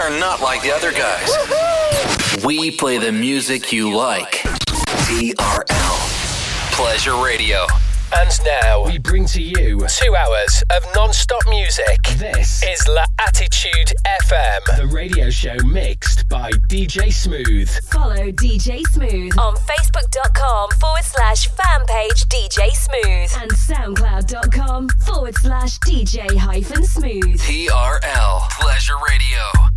are not like the other guys. We play the music you like. TRL. Pleasure Radio. And now we bring to you two hours of non-stop music. This is La Attitude FM, the radio show mixed by DJ Smooth. Follow DJ Smooth on Facebook.com forward slash fan page DJ Smooth and SoundCloud.com forward slash DJ hyphen Smooth. TRL Pleasure Radio.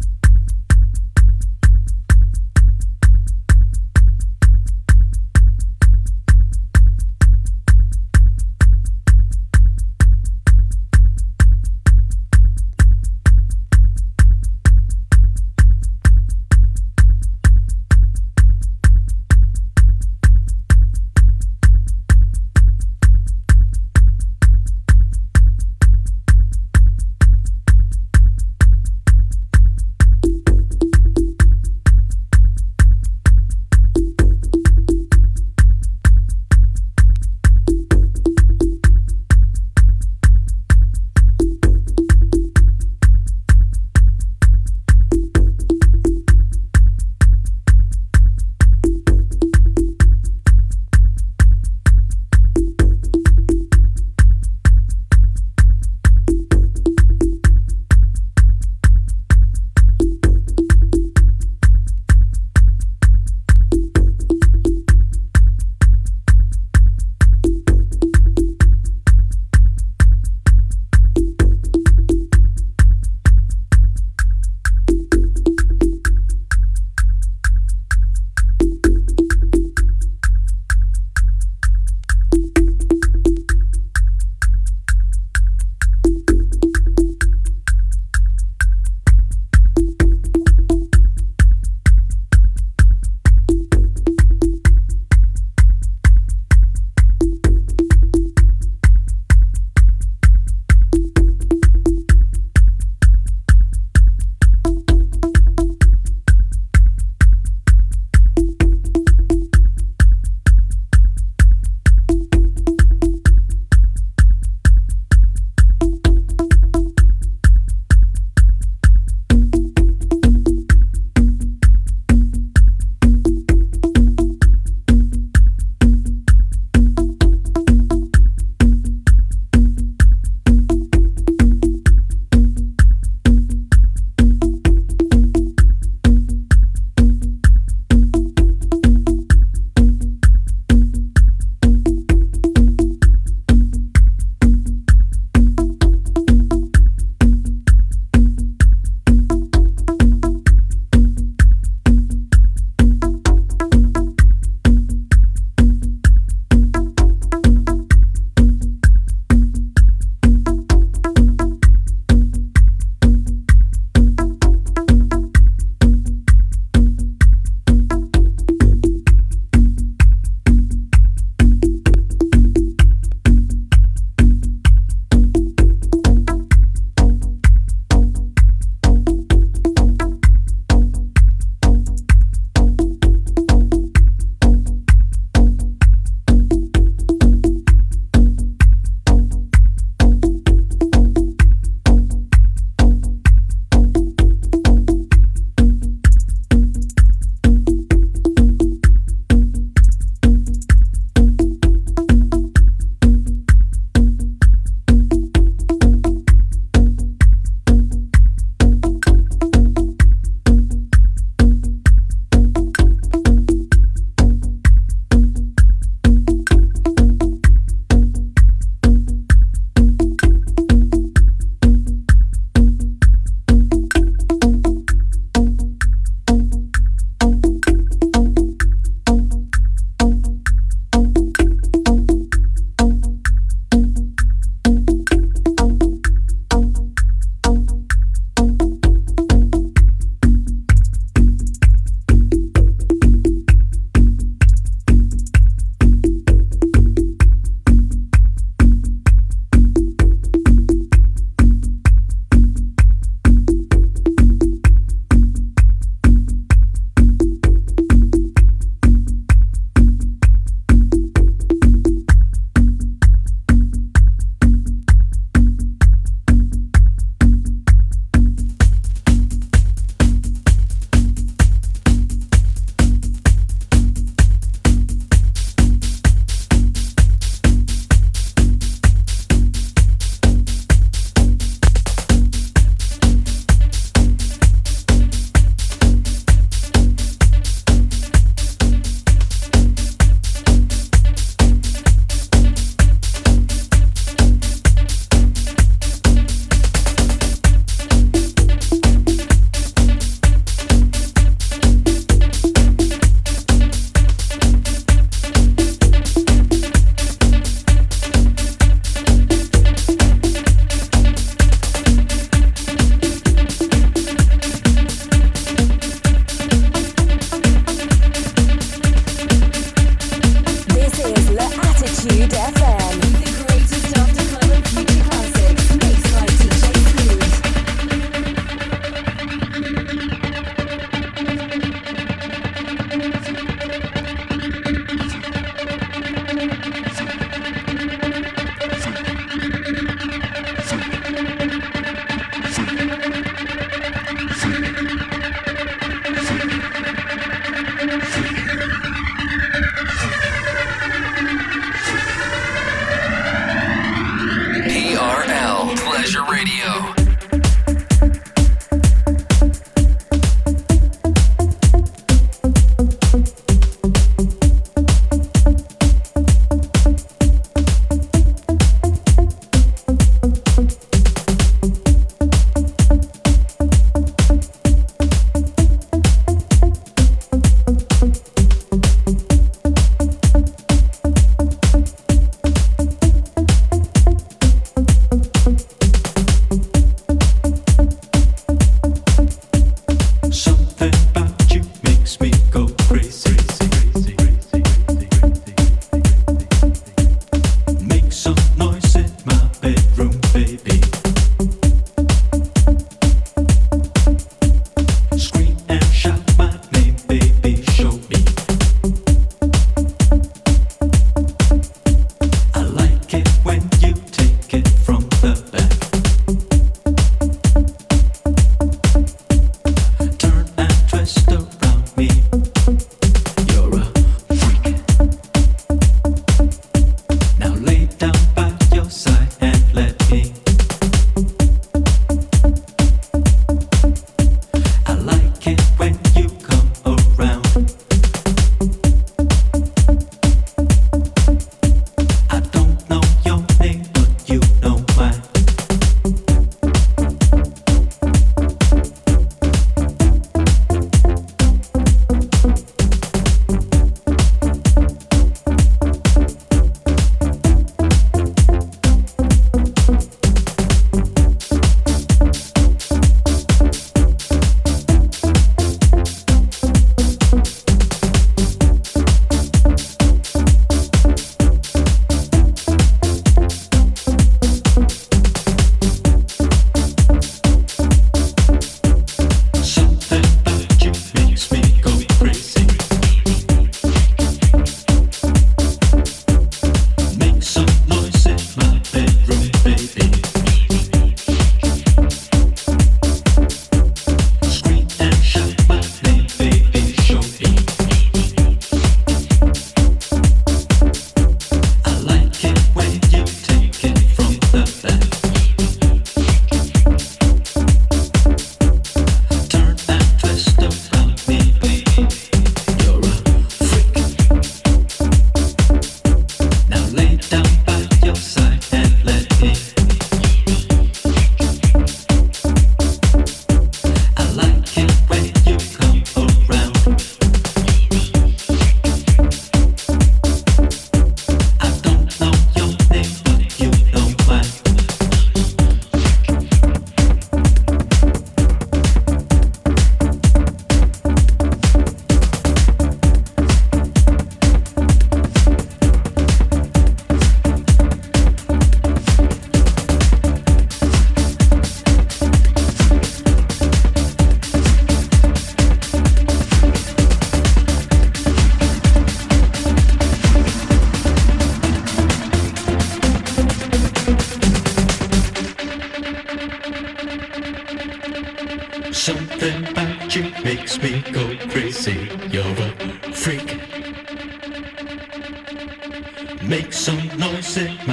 sick.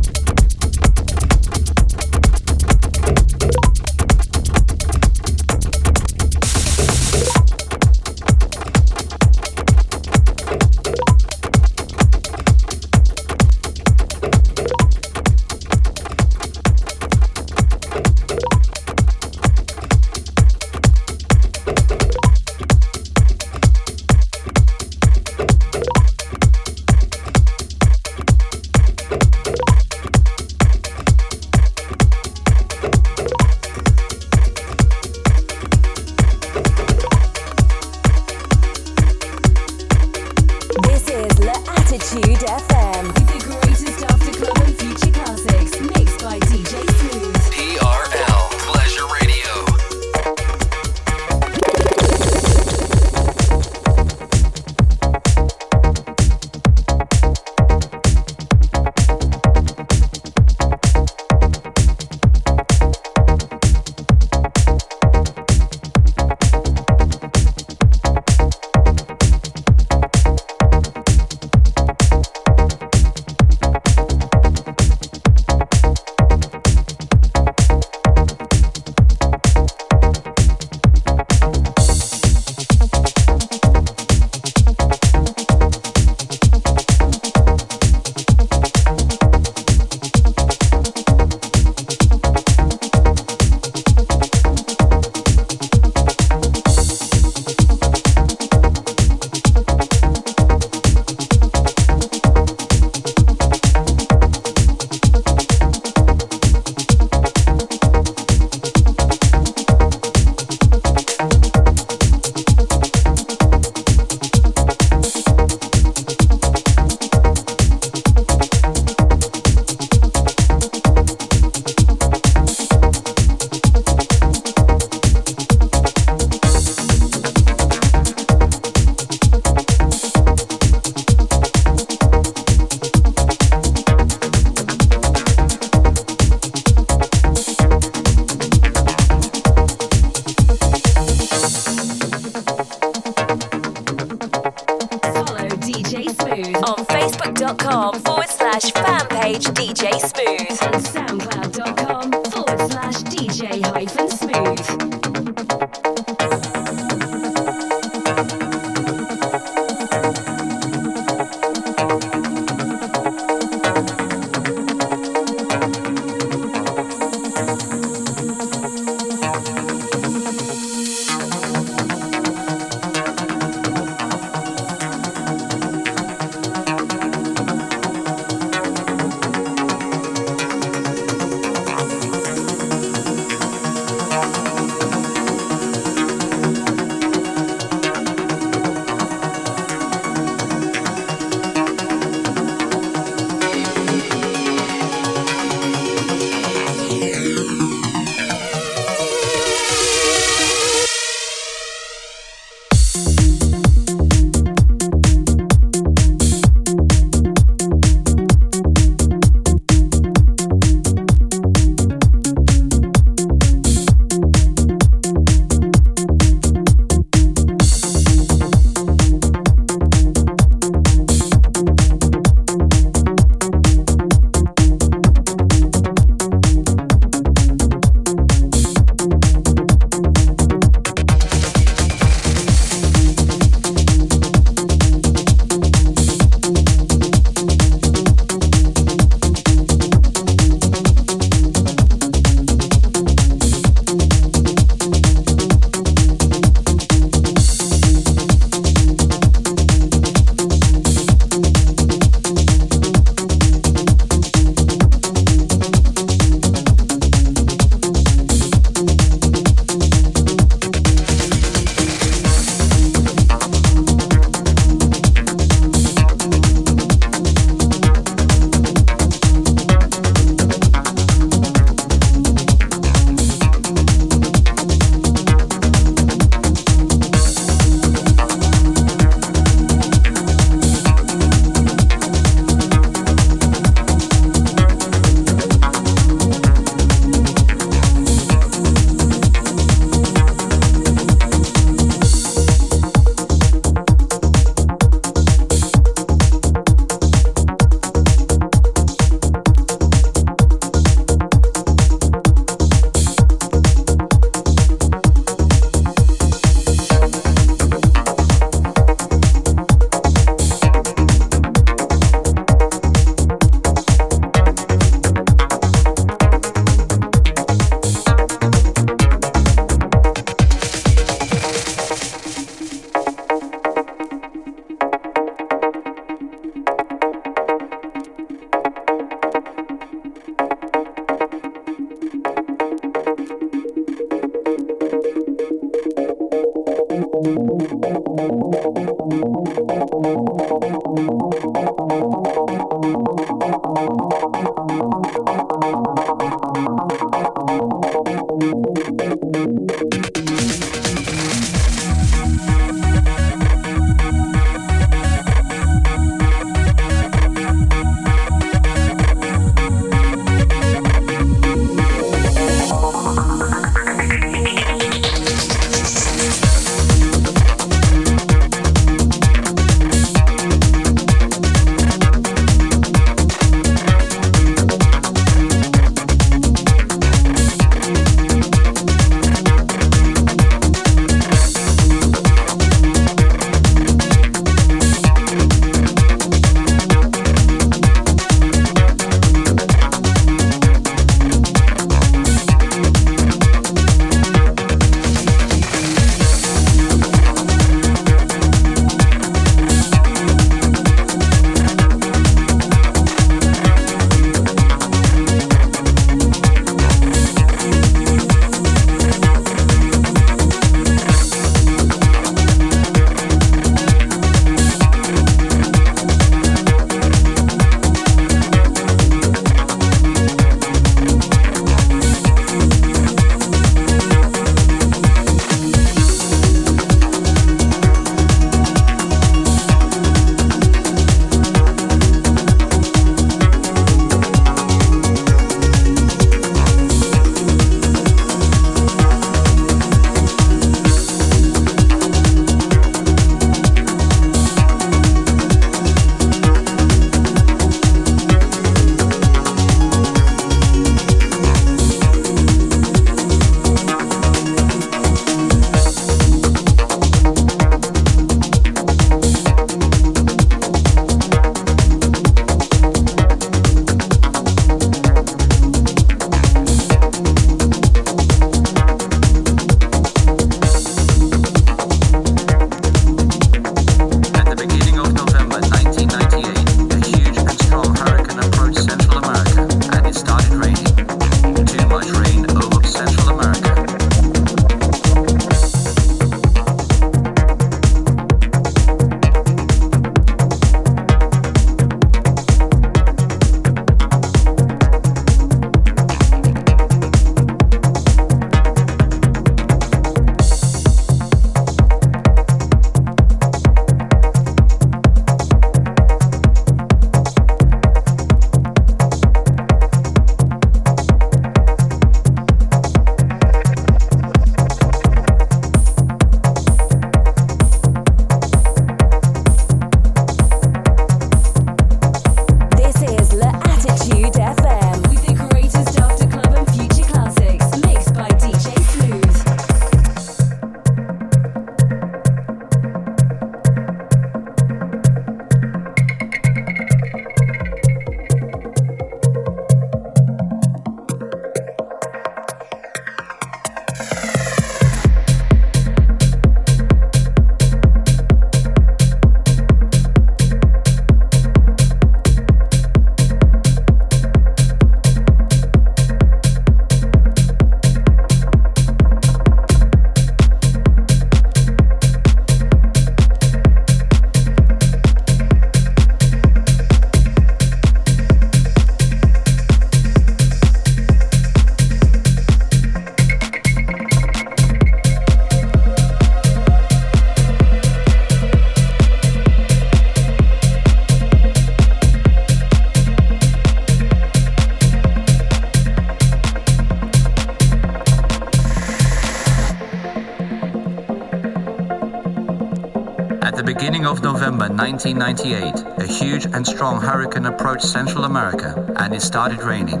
Beginning of November 1998, a huge and strong hurricane approached Central America and it started raining.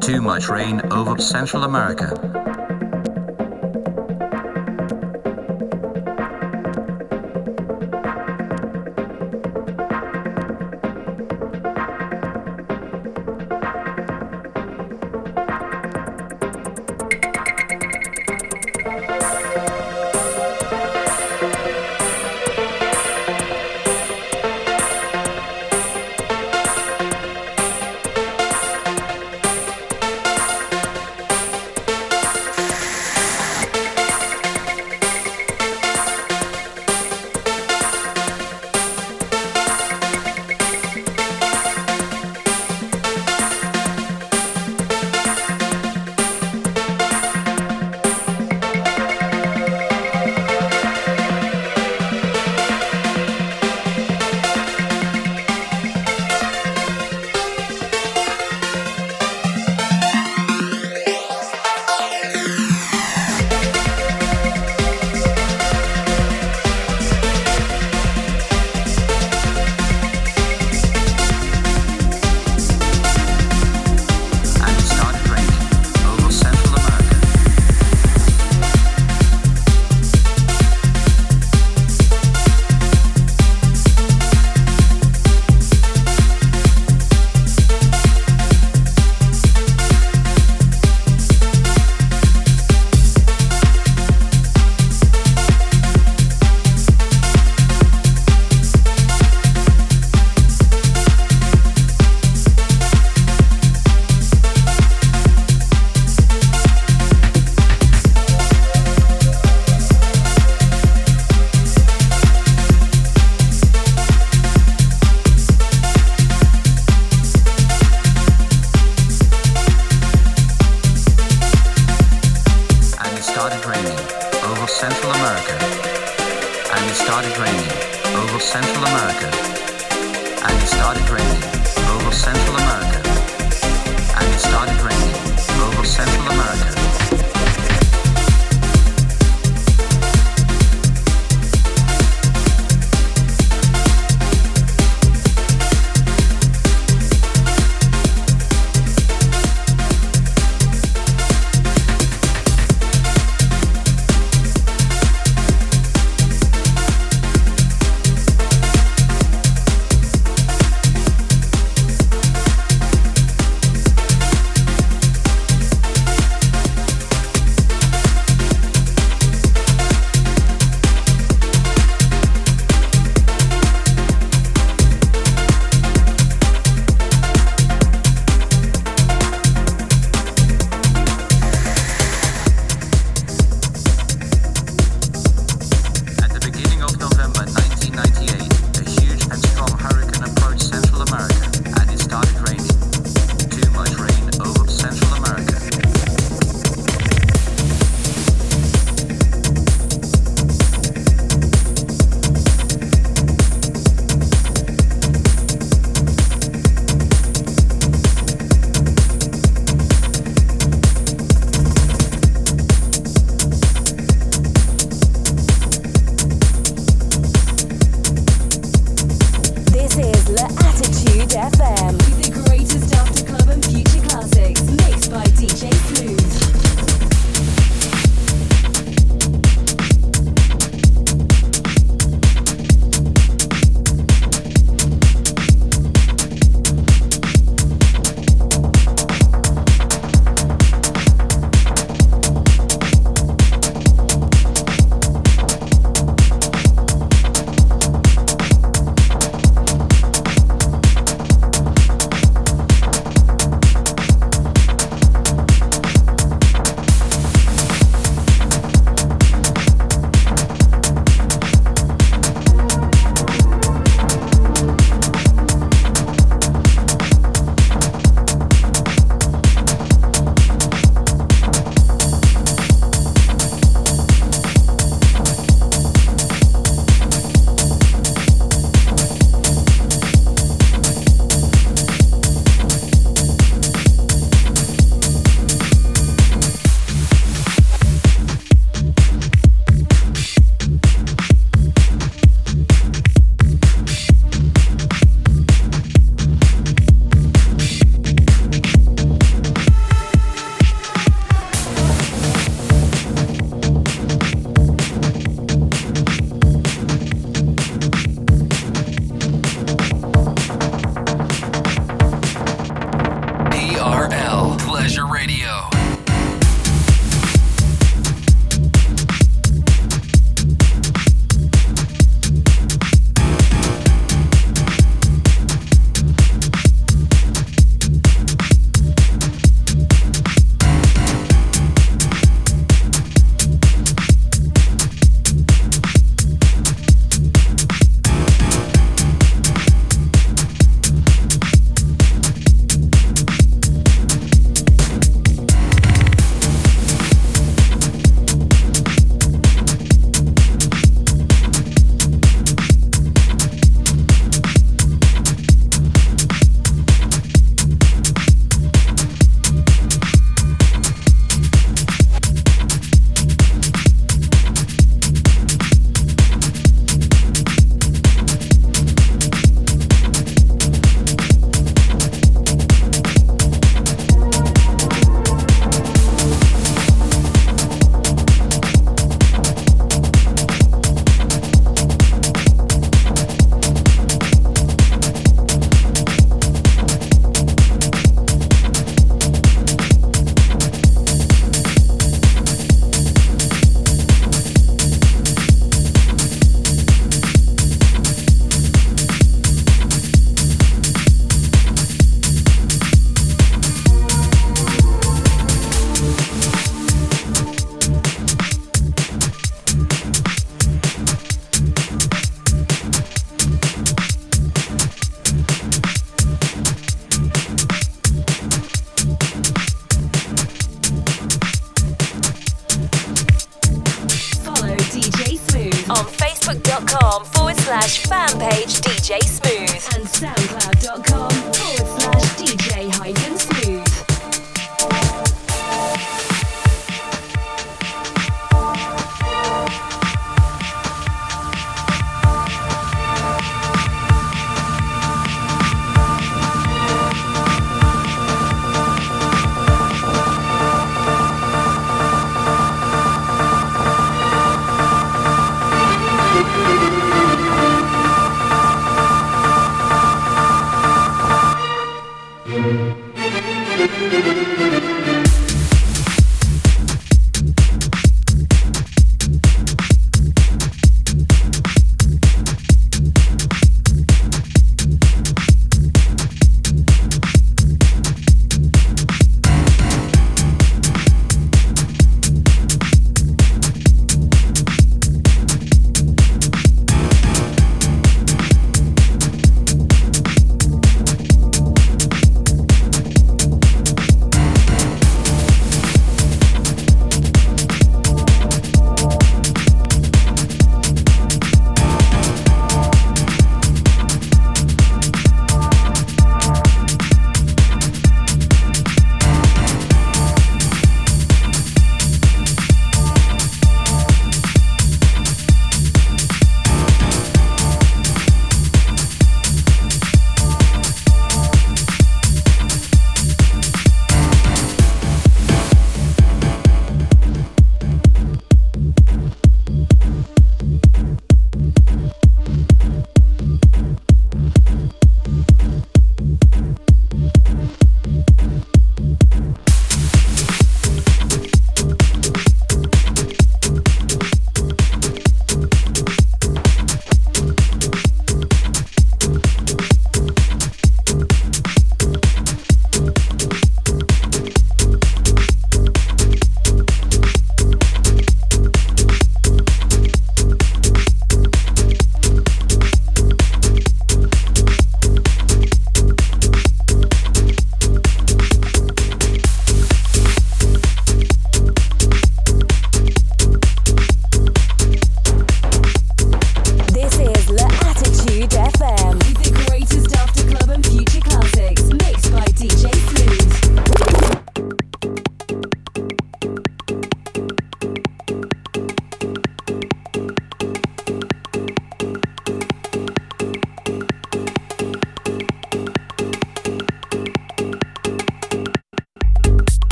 Too much rain over Central America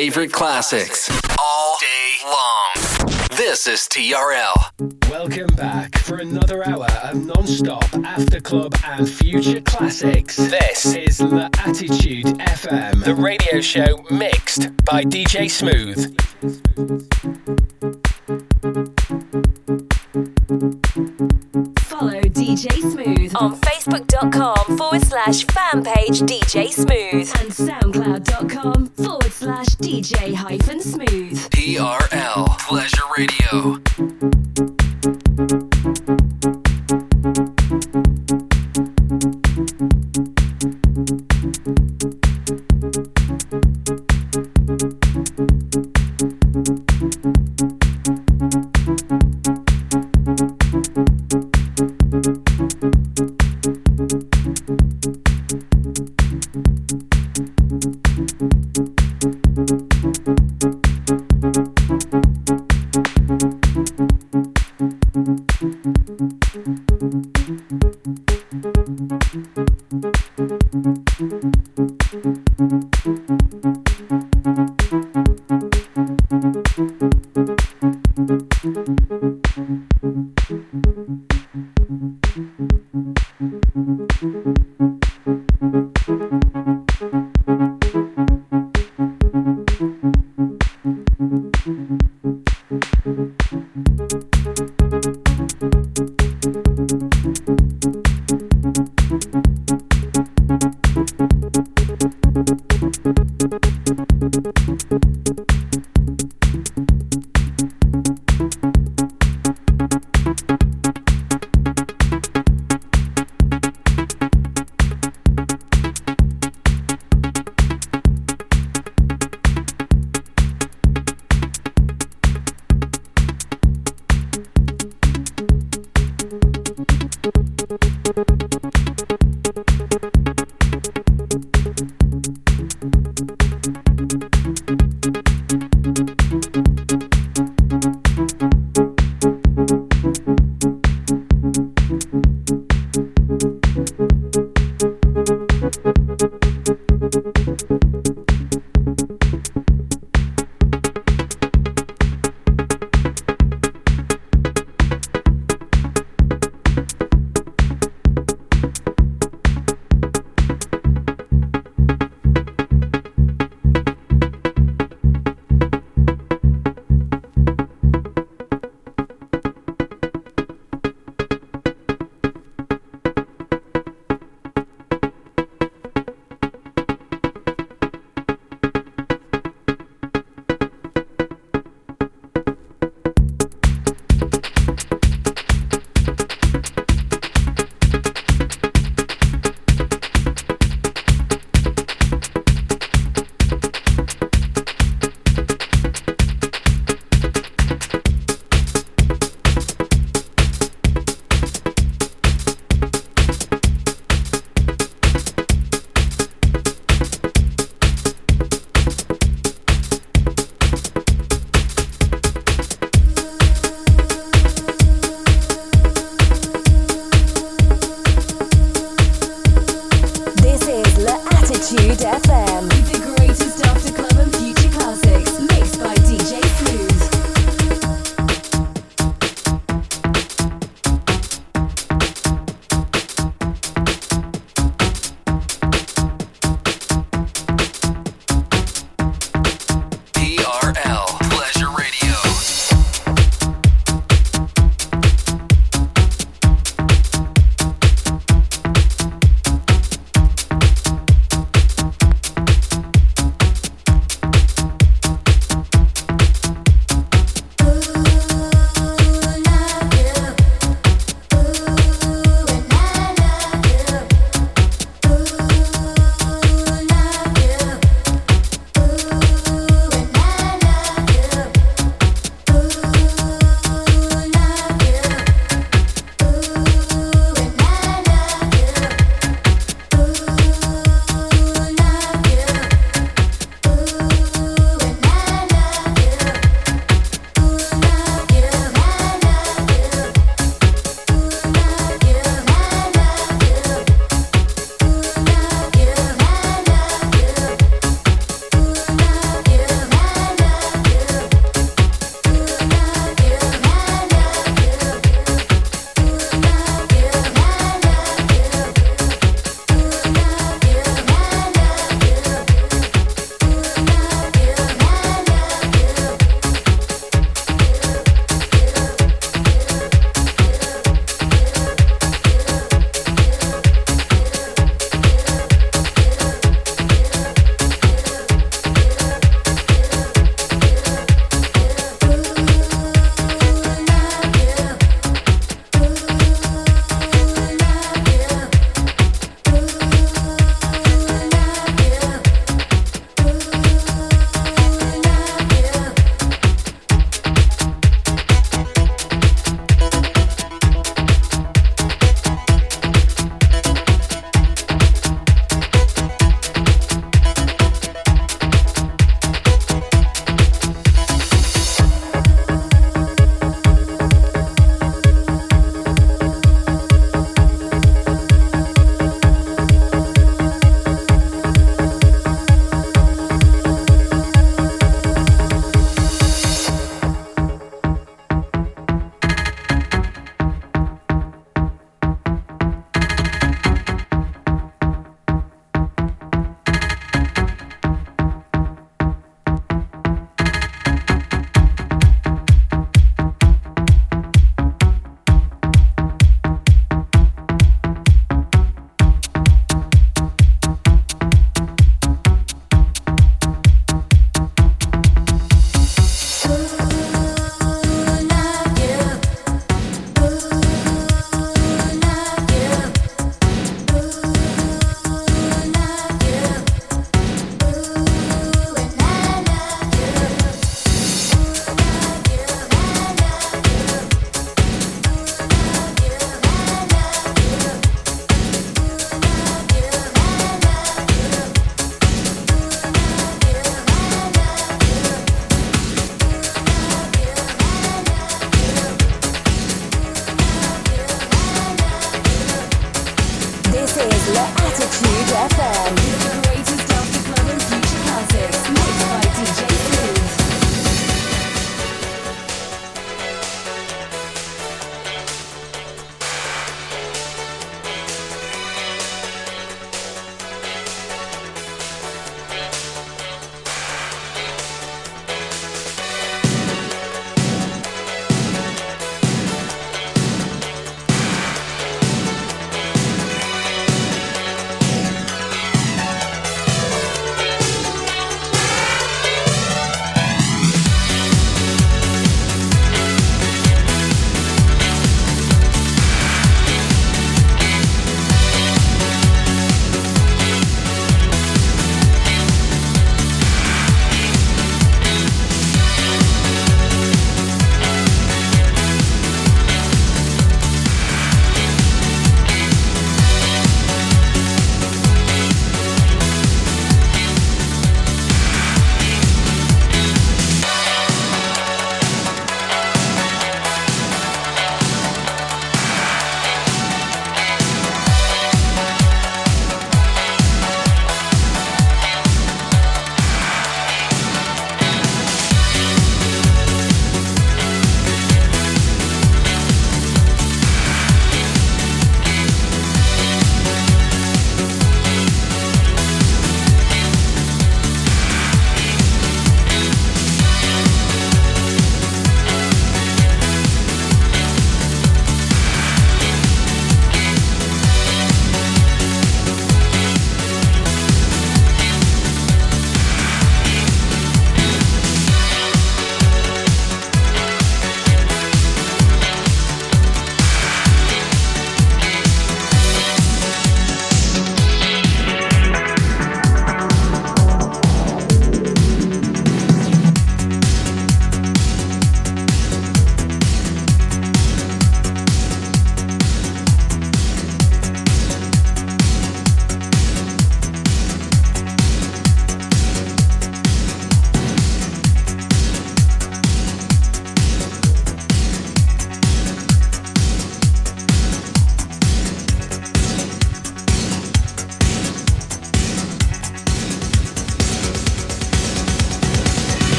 favorite classics all day long. This is TRL. Welcome back for another hour of non-stop after club and future classics. This is L'Attitude FM, the radio show mixed by DJ Smooth. Follow DJ Smooth on Facebook.com forward slash fan page DJ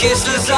kisses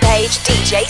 page DJ